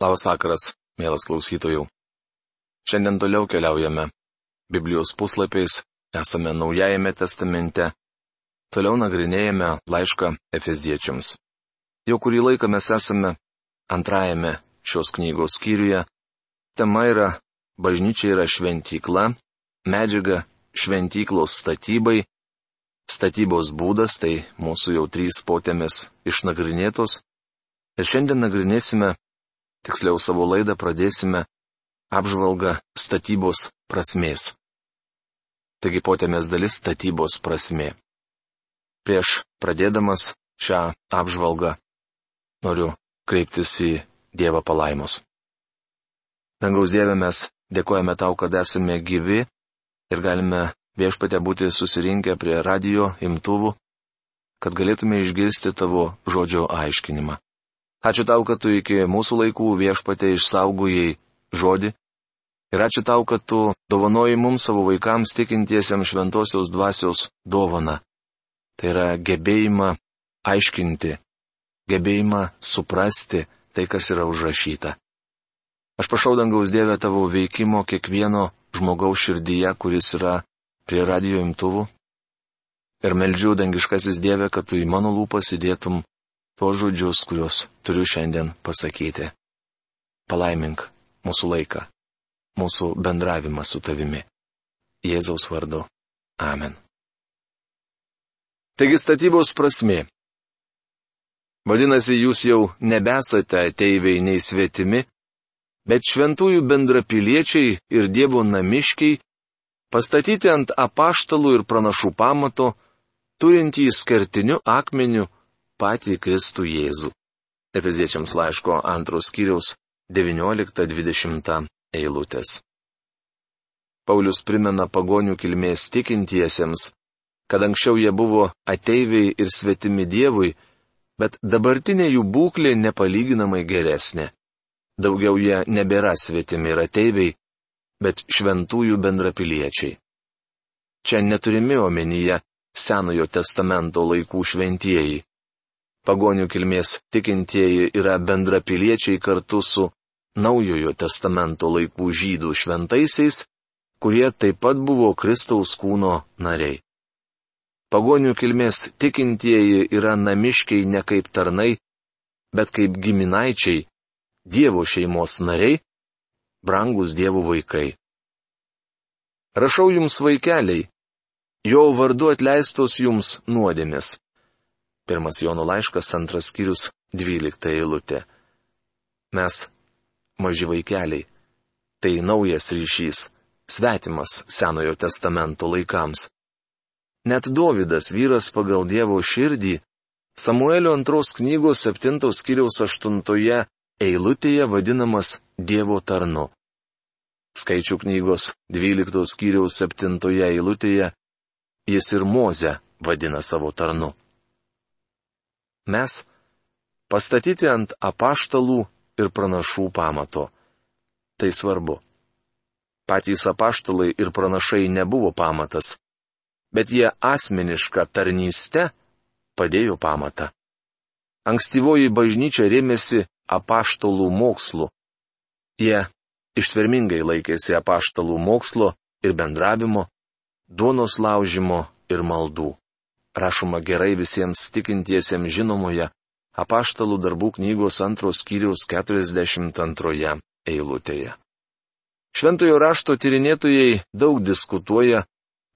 Labas vakaras, mielas klausytojų. Šiandien toliau keliaujame Biblijos puslapiais, esame Naujajame testamente, toliau nagrinėjame laišką Efeziečiams. Jau kurį laiką mes esame antrajame šios knygos skyriuje. Tema yra Bažnyčia yra šventykla, medžiaga šventyklos statybai, statybos būdas, tai mūsų jau trys potėmės išnagrinėtos. Ir šiandien nagrinėsime tiksliau savo laidą pradėsime apžvalgą statybos prasmės. Taigi potėmės dalis statybos prasmė. Prieš pradėdamas šią apžvalgą noriu kreiptis į Dievą palaimus. Dangaus Dieve mes dėkojame tau, kad esame gyvi ir galime viešpatė būti susirinkę prie radio imtuvų, kad galėtume išgirsti tavo žodžio aiškinimą. Ačiū tau, kad tu iki mūsų laikų viešpatė išsaugojai žodį. Ir ačiū tau, kad tu dovanoji mums savo vaikams tikintiesiems šventosios dvasios dovaną. Tai yra gebėjimą aiškinti, gebėjimą suprasti tai, kas yra užrašyta. Aš prašau dangaus Dievę tavo veikimo kiekvieno žmogaus širdyje, kuris yra prie radio imtuvų. Ir meldžiu dangiškasis Dieve, kad tu į mano lūpas įdėtum tuos žodžius, kuriuos turiu šiandien pasakyti. Palaimink mūsų laiką, mūsų bendravimą su tavimi. Jėzaus vardu. Amen. Taigi statybos prasme. Vadinasi, jūs jau nebesate ateiviai nei svetimi, bet šventųjų bendrapiliečiai ir Dievo namiškiai, pastatyti ant apaštalų ir pranašų pamato, turintys kertiniu akmeniu patį Kristų Jėzų. Efeziečiams laiško antros kiriaus 19-20 eilutės. Paulius primena pagonių kilmės tikintiesiems, kad anksčiau jie buvo ateiviai ir svetimi Dievui, bet dabartinė jų būklė nepalyginamai geresnė. Daugiau jie nebėra svetimi ir ateiviai, bet šventųjų bendrapiliečiai. Čia neturimi omenyje Senojo testamento laikų šventieji pagonių kilmės tikintieji yra bendrapiliečiai kartu su Naujojo testamento laikų žydų šventaisiais, kurie taip pat buvo Kristaus kūno nariai. Pagonių kilmės tikintieji yra namiškiai ne kaip tarnai, bet kaip giminaičiai, Dievo šeimos nariai, brangus Dievo vaikai. Rašau jums vaikeliai, jo vardu atleistos jums nuodėmės. Pirmas Jono laiškas, antras skyrius, dvylikta eilutė. Mes, maži vaikeliai, tai naujas ryšys, svetimas Senojo testamento laikams. Net Dovydas, vyras pagal Dievo širdį, Samuelio antros knygos septintos skyriaus aštuntoje eilutėje vadinamas Dievo tarnu. Skaičių knygos dvyliktos skyriaus septintoje eilutėje jis ir Moze vadina savo tarnu mes pastatyti ant apaštalų ir pranašų pamato. Tai svarbu. Patys apaštalai ir pranašai nebuvo pamatas, bet jie asmenišką tarnystę padėjo pamatą. Ankstyvoji bažnyčia rėmėsi apaštalų mokslu. Jie ištvermingai laikėsi apaštalų mokslo ir bendravimo, duonos laužimo ir maldų rašoma gerai visiems tikintiesiems žinomoje apaštalų darbų knygos antros skyriaus 42 eilutėje. Šventojo rašto tyrinėtojai daug diskutuoja,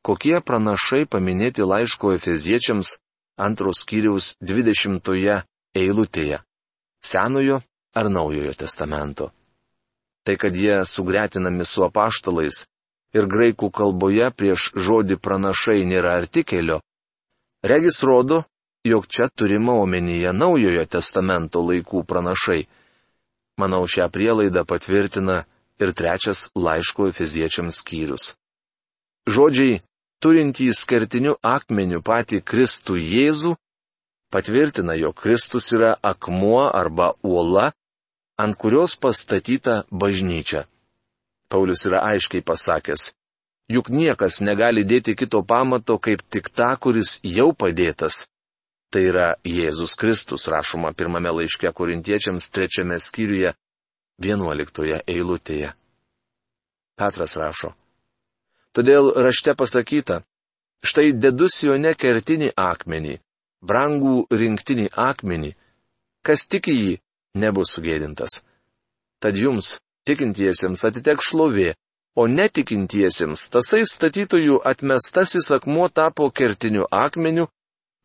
kokie pranašai paminėti laiško efeziečiams antros skyriaus 20 eilutėje - Senojo ar Naujojo testamento. Tai, kad jie sugretinami su apaštalais ir graikų kalboje prieš žodį pranašai nėra artikelio, Regis rodo, jog čia turima omenyje naujojo testamento laikų pranašai. Manau, šią prielaidą patvirtina ir trečias laiško efiziečiams skyrius. Žodžiai, turintys skertiniu akmeniu patį Kristų Jėzų, patvirtina, jog Kristus yra akmuo arba uola, ant kurios pastatyta bažnyčia. Paulius yra aiškiai pasakęs, Juk niekas negali dėti kito pamato kaip tik tą, kuris jau padėtas. Tai yra Jėzus Kristus, rašoma pirmame laiške korintiečiams trečiame skyriuje, vienuoliktoje eilutėje. Petras rašo. Todėl rašte pasakyta, štai dedus jo nekertinį akmenį, brangų rinktinį akmenį, kas tik jį nebus sugėdintas. Tad jums, tikintiesiems, atiteks šlovė, o netikintiesiems tasai statytojų atmestasis akmuo tapo kertiniu akmeniu,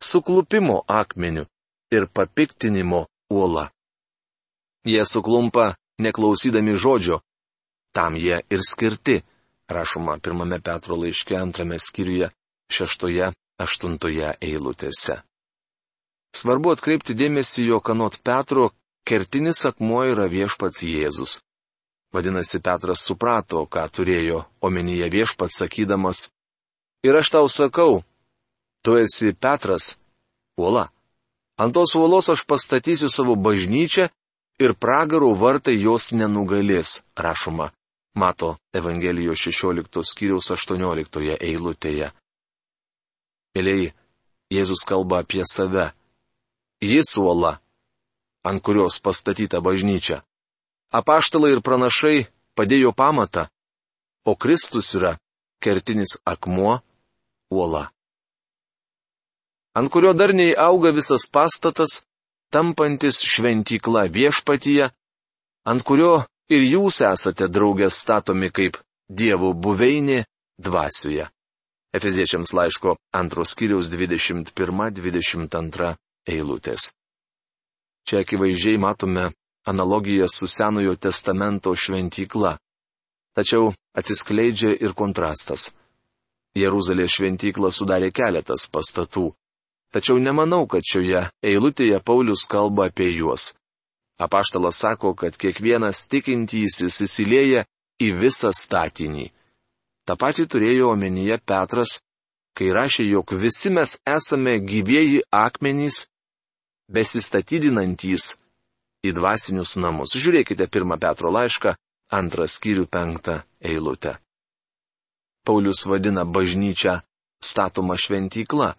suklupimo akmeniu ir papiktinimo uola. Jie suklumpa neklausydami žodžio, tam jie ir skirti, rašoma pirmame Petro laiške antrame skyriuje, šeštoje, aštuntoje eilutėse. Svarbu atkreipti dėmesį, jog anot Petro kertinis akmuo yra viešpats Jėzus. Vadinasi, Petras suprato, ką turėjo omenyje viešpats sakydamas. Ir aš tau sakau, tu esi Petras, uola. Ant tos uolos aš pastatysiu savo bažnyčią ir pragarų vartai jos nenugalės, rašoma, mato Evangelijos 16 skyriaus 18 eilutėje. Mėlyjei, Jėzus kalba apie save. Jis uola, ant kurios pastatyta bažnyčia. Apaštalai ir pranašai padėjo pamatą, o Kristus yra kertinis akmuo, uola. Ant kurio darniai auga visas pastatas, tampantis šventykla viešpatyje, ant kurio ir jūs esate draugės statomi kaip dievų buveinė dvasioje. Efeziečiams laiško antros kiriaus 21-22 eilutės. Čia akivaizdžiai matome analogija su Senojo testamento šventykla. Tačiau atsiskleidžia ir kontrastas. Jeruzalės šventyklą sudarė keletas pastatų. Tačiau nemanau, kad šioje eilutėje Paulius kalba apie juos. Apaštalas sako, kad kiekvienas tikintysis įsilieja į visą statinį. Ta pati turėjo omenyje Petras, kai rašė, jog visi mes esame gyvieji akmenys, besistatydinantys į dvasinius namus. Žiūrėkite pirmą Petro laišką, antrą skyrių penktą eilutę. Paulius vadina bažnyčią statoma šventykla.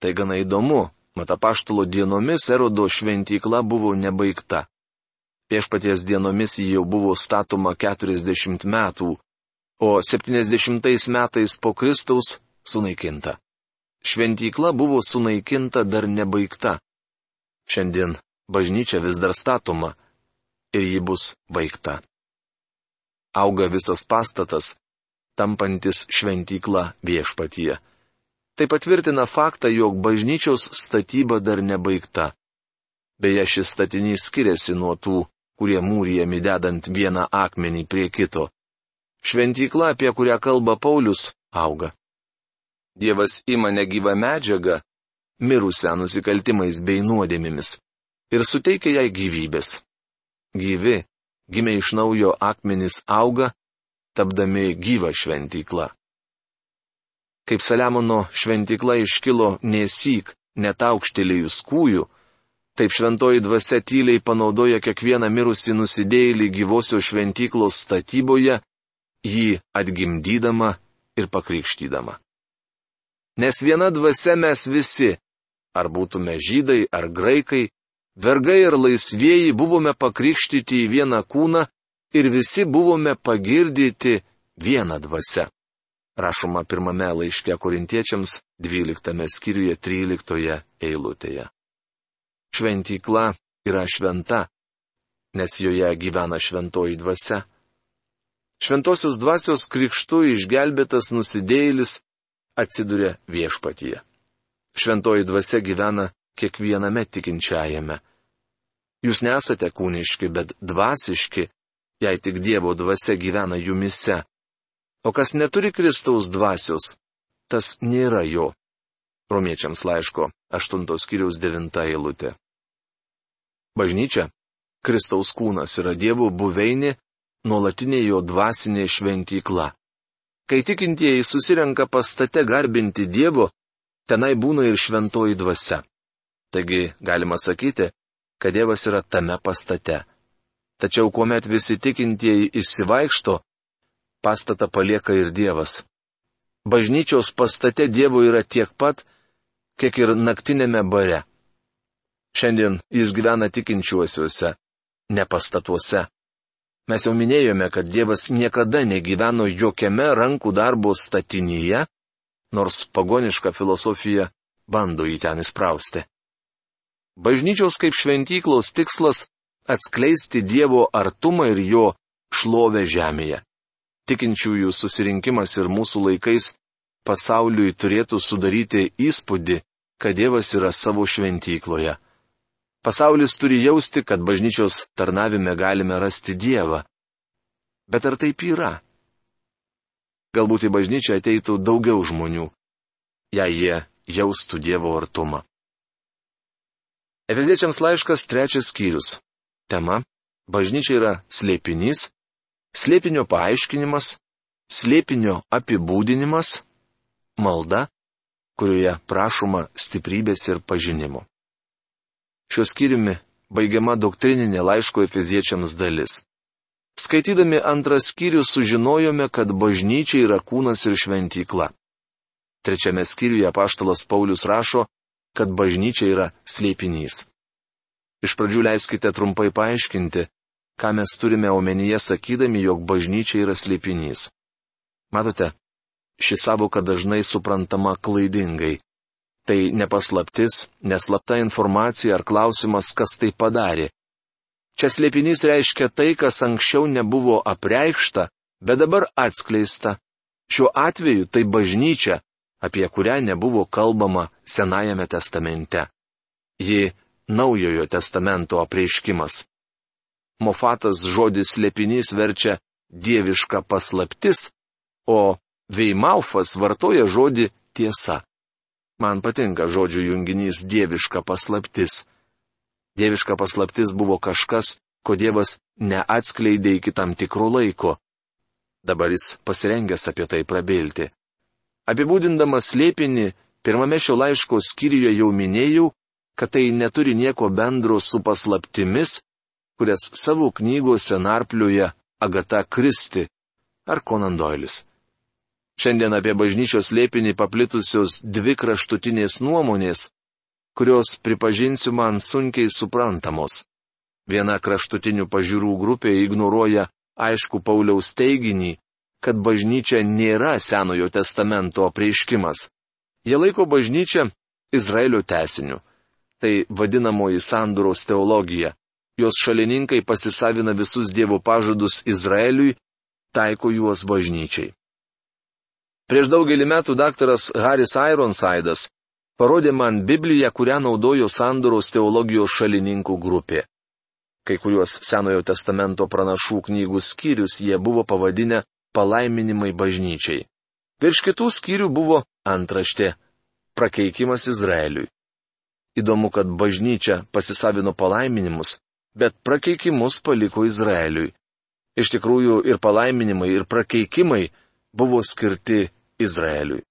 Tai gana įdomu, mat apaštulo dienomis erodo šventykla buvo nebaigta. Viešpaties dienomis ji jau buvo statoma 40 metų, o 70 metais po Kristaus sunaikinta. Šventykla buvo sunaikinta dar nebaigta. Šiandien bažnyčia vis dar statoma ir ji bus baigta. Auga visas pastatas, tampantis šventykla viešpatyje. Tai patvirtina faktą, jog bažnyčiaus statyba dar nebaigta. Beje, šis statinys skiriasi nuo tų, kurie mūrijami dedant vieną akmenį prie kito. Šventykla, apie kurią kalba Paulius, auga. Dievas ima negyvą medžiagą, mirusią nusikaltimais bei nuodėmimis ir suteikia jai gyvybės. Gyvi, gimė iš naujo akmenys auga, tapdami gyvą šventyklą. Kaip Saliamono šventykla iškilo nesyk, net aukštelėjus kūjų, taip šventoji dvasia tyliai panaudoja kiekvieną mirusį nusidėjėlį gyvosios šventyklos statyboje, jį atgimdydama ir pakrikštydama. Nes viena dvasia mes visi, ar būtume žydai ar graikai, Vergai ir laisvieji buvome pakrikštyti į vieną kūną ir visi buvome pagirdyti vieną dvasę. Rašoma pirmame laiške korintiečiams 12 skyriuje 13 eilutėje. Šventykla yra šventa, nes joje gyvena šventoji dvasia. Šventosios dvasios krikštų išgelbėtas nusidėjėlis atsiduria viešpatyje. Šventoji dvasia gyvena kiekviename tikinčiajame. Jūs nesate kūniški, bet dvasiški, jei tik Dievo dvasia gyvena jumise. O kas neturi Kristaus dvasios, tas nėra jo. Romiečiams laiško 8 skyriaus 9 eilutė. Bažnyčia, Kristaus kūnas yra Dievo buveinė, nuolatinė jo dvasinė šventykla. Kai tikintieji susirenka pastate garbinti Dievo, tenai būna ir šventoji dvasia. Taigi galima sakyti, kad Dievas yra tame pastate. Tačiau kuomet visi tikintieji išsivaikšto, pastatą palieka ir Dievas. Bažnyčios pastate Dievo yra tiek pat, kiek ir naktinėme bare. Šiandien jis gyvena tikinčiuosiuose, ne pastatuose. Mes jau minėjome, kad Dievas niekada negyveno jokiame rankų darbo statinyje, nors pagoniška filosofija bando jį ten įsprausti. Bažnyčios kaip šventyklos tikslas - atskleisti Dievo artumą ir jo šlovę žemėje. Tikinčiųjų susirinkimas ir mūsų laikais pasauliui turėtų sudaryti įspūdį, kad Dievas yra savo šventykloje. Pasaulis turi jausti, kad bažnyčios tarnavime galime rasti Dievą. Bet ar taip yra? Galbūt į bažnyčią ateitų daugiau žmonių, jei jie jaustų Dievo artumą. Efeziečiams laiškas trečias skyrius. Tema - bažnyčia yra slėpinys, slėpinio paaiškinimas, slėpinio apibūdinimas, malda, kurioje prašoma stiprybės ir pažinimo. Šiuo skyriumi baigiama doktrininė laiško efeziečiams dalis. Skaitydami antrą skyrių sužinojome, kad bažnyčia yra kūnas ir šventykla. Trečiame skyriuje paštalas Paulius rašo, kad bažnyčia yra slėpinys. Iš pradžių leiskite trumpai paaiškinti, ką mes turime omenyje sakydami, jog bažnyčia yra slėpinys. Matote, ši savoka dažnai suprantama klaidingai. Tai nepaslaptis, neslapta informacija ar klausimas, kas tai padarė. Čia slėpinys reiškia tai, kas anksčiau nebuvo apreikšta, bet dabar atskleista. Šiuo atveju tai bažnyčia, apie kurią nebuvo kalbama Senajame testamente. Ji Naujojo testamento apreiškimas. Mofatas žodis slėpinys verčia dieviška paslaptis, o Veimaufas vartoja žodį tiesa. Man patinka žodžių junginys dieviška paslaptis. Dieviška paslaptis buvo kažkas, ko Dievas neatskleidė iki tam tikro laiko. Dabar jis pasirengęs apie tai prabilti. Apibūdindamas slėpinį, pirmame šio laiško skyriuje jau minėjau, kad tai neturi nieko bendro su paslaptimis, kurias savo knygose narpliuoja Agata Kristi ar Konandoilis. Šiandien apie bažnyčios lėpinį paplitusios dvi kraštutinės nuomonės, kurios, pripažinsiu, man sunkiai suprantamos. Viena kraštutinių pažiūrų grupė ignoruoja aišku Pauliaus teiginį, kad bažnyčia nėra Senojo testamento apreiškimas. Jie laiko bažnyčią Izraelio tesiniu. Tai vadinamoji sandoros teologija. Jos šalininkai pasisavina visus Dievo pažadus Izraeliui, taiko juos bažnyčiai. Prieš daugelį metų daktaras Haris Ironsidas parodė man Bibliją, kurią naudojo sandoros teologijos šalininkų grupė. Kai kuriuos Senojo testamento pranašų knygų skyrius jie buvo pavadinę palaiminimai bažnyčiai. Virš kitų skyrių buvo antraštė - prakeikimas Izraeliui. Įdomu, kad bažnyčia pasisavino palaiminimus, bet prakeikimus paliko Izraeliui. Iš tikrųjų ir palaiminimai, ir prakeikimai buvo skirti Izraeliui.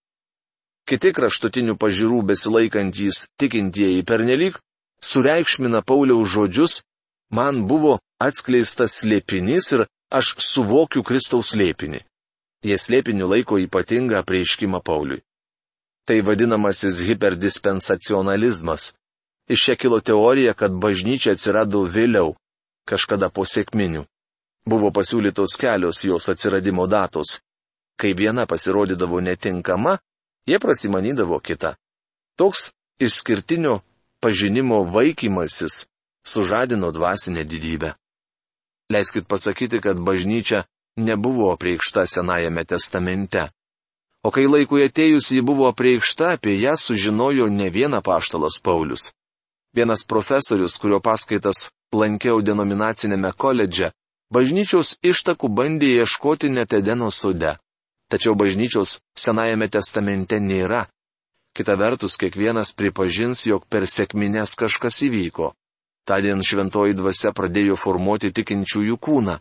Kiti kraštutinių pažiūrų besilaikantys tikintieji pernelyg sureikšmina Pauliaus žodžius, man buvo atskleistas slėpinys ir aš suvokiu Kristaus slėpinį. Jie slėpiniu laiko ypatingą prieiškimą Pauliui. Tai vadinamasis hiperdispensacionalizmas. Iš čia kilo teorija, kad bažnyčia atsirado vėliau, kažkada po sėkminių. Buvo pasiūlytos kelios jos atsiradimo datos kai viena pasirodydavo netinkama, jie prasimanydavo kitą. Toks išskirtinio pažinimo vaikymasis sužadino dvasinę didybę. Leiskit pasakyti, kad bažnyčia nebuvo apreikšta Senajame testamente. O kai laikui atėjus ji buvo apreikšta, apie ją sužinojo ne viena paštalas Paulius. Vienas profesorius, kurio paskaitas lankiau denominacinėme koledže, bažnyčios ištakų bandė ieškoti net Edeno sude. Tačiau bažnyčios Senajame testamente nėra. Kita vertus, kiekvienas pripažins, jog per sėkmines kažkas įvyko. Tadien šventoji dvasia pradėjo formuoti tikinčiųjų kūną.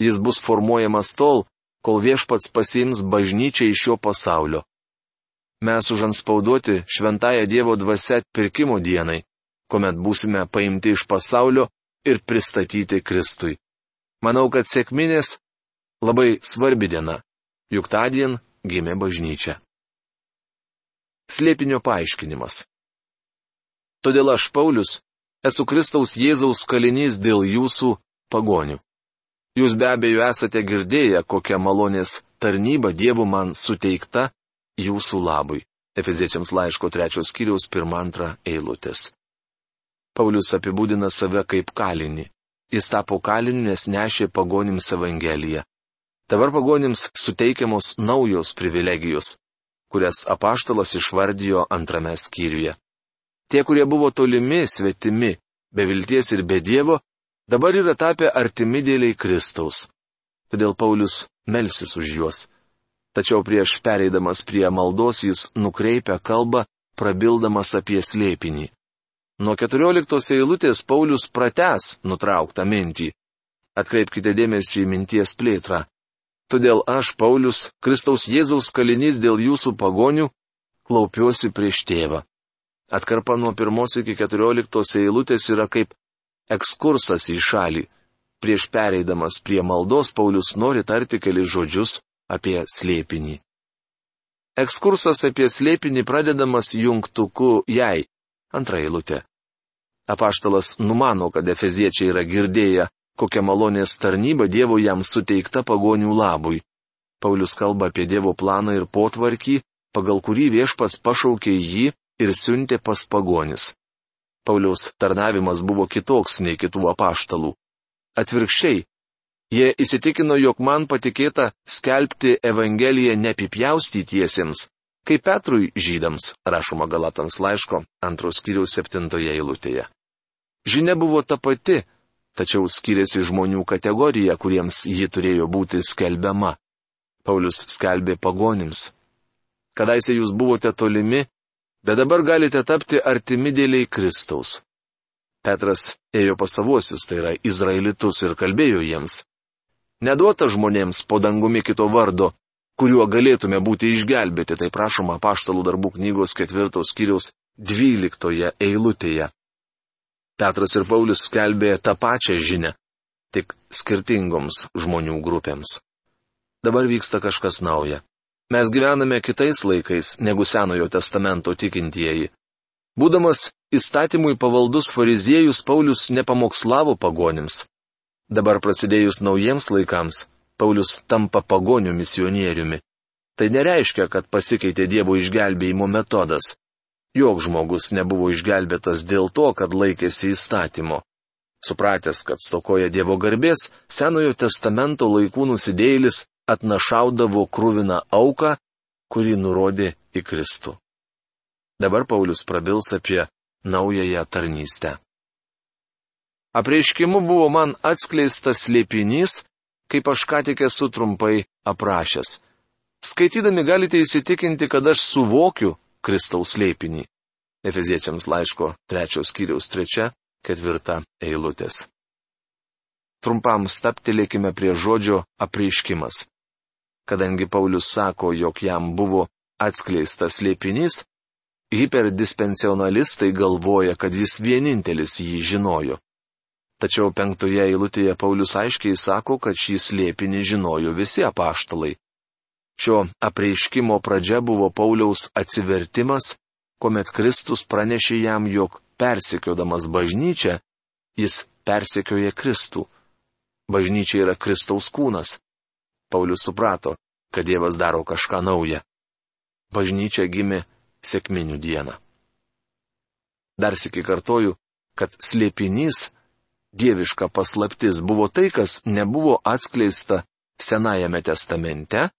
Jis bus formuojamas tol, kol viešpats pasiims bažnyčią iš šio pasaulio. Mes užanspauduoti šventąją Dievo dvasia atpirkimo dienai, kuomet būsime paimti iš pasaulio ir pristatyti Kristui. Manau, kad sėkminės labai svarbi diena juk tądien gimė bažnyčia. Slėpinio paaiškinimas. Todėl aš, Paulius, esu Kristaus Jėzaus kalinys dėl jūsų pagonių. Jūs be abejo esate girdėję, kokia malonės tarnyba Dievo man suteikta jūsų labui. Efeziečiams laiško trečios kiriaus pirmą antrą eilutės. Paulius apibūdina save kaip kalinį. Jis tapo kaliniu, nes nešė pagonims Evangeliją. Dabar pagonims suteikiamos naujos privilegijos, kurias apaštalas išvardijo antrame skyriuje. Tie, kurie buvo tolimi, svetimi, be vilties ir be Dievo, dabar yra tapę artimi dėliai Kristaus. Todėl Paulius melsis už juos. Tačiau prieš pereidamas prie maldos jis nukreipia kalbą, prabildamas apie slėpinį. Nuo 14 eilutės Paulius prates nutrauktą mintį. Atkreipkite dėmesį į minties plėtrą. Todėl aš, Paulius, Kristaus Jėzaus kalinys dėl jūsų pagonių, klaupiuosi prieš tėvą. Atkarpa nuo pirmos iki keturioliktos eilutės yra kaip ekskursas į šalį. Prieš pereidamas prie maldos Paulius nori tarti keli žodžius apie slėpinį. Ekskursas apie slėpinį pradedamas jungtuku jai. Antra eilutė. Apaštalas numano, kad efeziečiai yra girdėję, kokia malonės tarnyba Dievo jam suteikta pagonių labui. Paulius kalba apie Dievo planą ir potvarkį, pagal kurį viešpas pašaukė jį ir siuntė pas pagonis. Pauliaus tarnavimas buvo kitoks nei kitų apaštalų. Atvirkščiai, jie įsitikino, jog man patikėta skelbti Evangeliją nepipjaustytiesiems, kaip Petrui žydams, rašoma Galatams laiško antros kiriaus septintoje eilutėje. Žinia buvo ta pati, tačiau skiriasi žmonių kategorija, kuriems ji turėjo būti skelbiama. Paulius skelbė pagonims. Kadaise jūs buvote tolimi, bet dabar galite tapti artimi dėliai Kristaus. Petras ėjo pas savuosius, tai yra izraelitus, ir kalbėjo jiems. Neduota žmonėms po dangumi kito vardo, kuriuo galėtume būti išgelbėti, tai prašoma paštalų darbų knygos ketvirtos kiriaus dvyliktoje eilutėje. Petras ir Paulius skelbė tą pačią žinę, tik skirtingoms žmonių grupėms. Dabar vyksta kažkas nauja. Mes gyvename kitais laikais negu Senojo testamento tikintieji. Būdamas įstatymui pavaldus fariziejus Paulius nepamokslavo pagonims. Dabar prasidėjus naujiems laikams, Paulius tampa pagonių misionieriumi. Tai nereiškia, kad pasikeitė Dievo išgelbėjimo metodas. Jok žmogus nebuvo išgelbėtas dėl to, kad laikėsi įstatymo. Supratęs, kad stokoja Dievo garbės, Senojo testamento laikų nusidėjėlis atnašaudavo krūviną auką, kurį nurodė į Kristų. Dabar Paulius prabils apie naująją tarnystę. Apreiškimu buvo man atskleistas liepinys, kaip aš ką tik esu trumpai aprašęs. Skaitydami galite įsitikinti, kad aš suvokiu Kristaus liepinį. Efeziečiams laiško trečios kiriaus trečia, ketvirta eilutės. Trumpam staptelėkime prie žodžio apreiškimas. Kadangi Paulius sako, jog jam buvo atskleistas liepinys, hiperdispensionalistai galvoja, kad jis vienintelis jį žinojo. Tačiau penktoje eilutėje Paulius aiškiai sako, kad šį slėpinį žinojo visi apaštalai. Šio apreiškimo pradžia buvo Pauliaus atsivertimas, kuomet Kristus pranešė jam, jog persekiodamas bažnyčią, jis persekioja Kristų. Bažnyčia yra Kristaus kūnas. Paulius suprato, kad Dievas daro kažką naują. Bažnyčia gimė sėkminių dieną. Dar sėki kartoju, kad slėpinys, dieviška paslaptis buvo tai, kas nebuvo atskleista Senajame testamente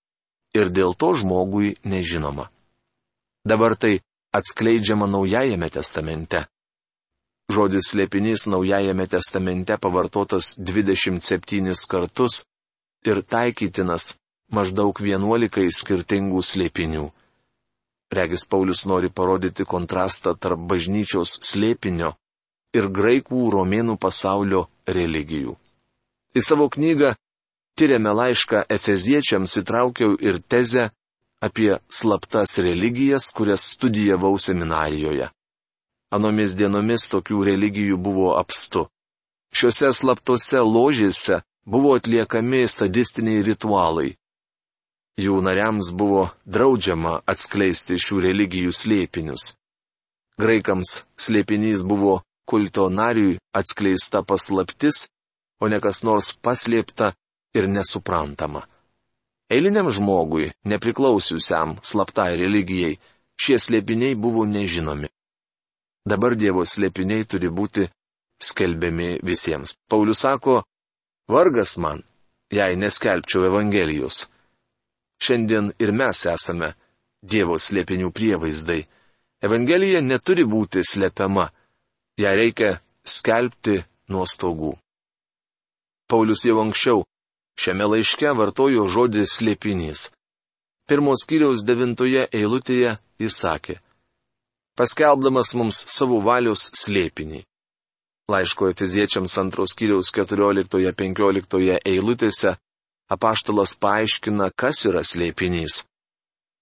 ir dėl to žmogui nežinoma. Dabar tai atskleidžiama Naujajame testamente. Žodis slėpinys Naujajame testamente pavartotas 27 kartus ir taikytinas maždaug vienuolikai skirtingų slėpinių. Regis Paulius nori parodyti kontrastą tarp bažnyčios slėpinio ir graikų romėnų pasaulio religijų. Į savo knygą Tyriame laišką Efeziečiams įtraukiau ir tezę apie slaptas religijas, kurias studijavau seminarijoje. Anomis dienomis tokių religijų buvo apstu. Šiuose slaptose ložėse buvo atliekami sadistiniai ritualai. Jų nariams buvo draudžiama atskleisti šių religijų slėpinius. Graikams slėpinys buvo kulto nariui atskleista paslaptis, o ne kas nors paslėpta ir nesuprantama. Eiliniam žmogui, nepriklausiusiam slaptai religijai, šie slėpiniai buvo nežinomi. Dabar Dievo slėpiniai turi būti skelbiami visiems. Paulius sako, vargas man, jei neskelbčiau Evangelijos. Šiandien ir mes esame Dievo slėpinių prievaizdai. Evangelija neturi būti slepiama, ją reikia skelbti nuo stogų. Paulius jau anksčiau Šiame laiške vartojo žodį slėpinys. Pirmos kiriaus devintoje eilutėje jis sakė, paskelbdamas mums savo valios slėpinį. Laiško Efeziečiams antros kiriaus 14-15 eilutėse apaštalas paaiškina, kas yra slėpinys.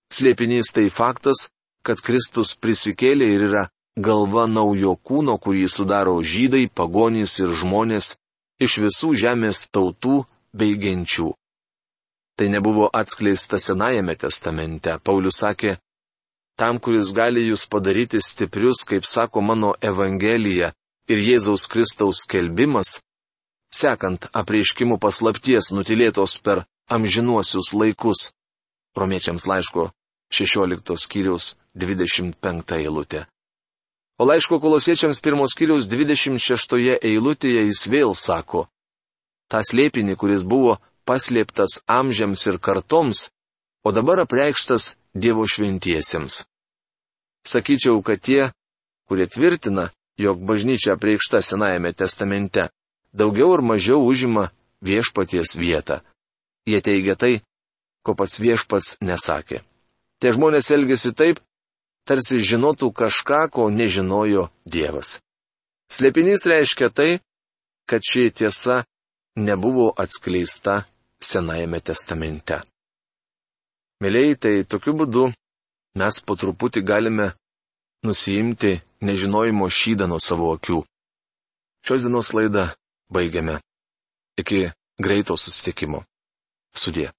Slėpinys tai faktas, kad Kristus prisikėlė ir yra galva naujo kūno, kurį sudaro žydai, pagonys ir žmonės iš visų žemės tautų bei genčių. Tai nebuvo atskleista Senajame testamente. Paulius sakė, tam, kuris gali jūs padaryti stiprius, kaip sako mano Evangelija ir Jėzaus Kristaus kelbimas, sekant apreiškimų paslapties nutilėtos per amžinuosius laikus. Romiečiams laiško 16 skyriaus 25 eilutė. O laiško kolosiečiams 1 skyriaus 26 eilutėje jis vėl sako, tą slėpinį, kuris buvo paslėptas amžiams ir kartoms, o dabar apreikštas Dievo šventiesiems. Sakyčiau, kad tie, kurie tvirtina, jog bažnyčia apreikšta Senajame testamente, daugiau ar mažiau užima viešpaties vietą. Jie teigia tai, ko pats viešpats nesakė. Tie žmonės elgesi taip, tarsi žinotų kažką, ko nežinojo Dievas. Slėpinys reiškia tai, kad ši tiesa nebuvo atskleista Senajame testamente. Mėlyi, tai tokiu būdu mes po truputį galime nusijimti nežinojimo šydą nuo savo akių. Šios dienos laidą baigiame. Iki greito susitikimo. Sudė.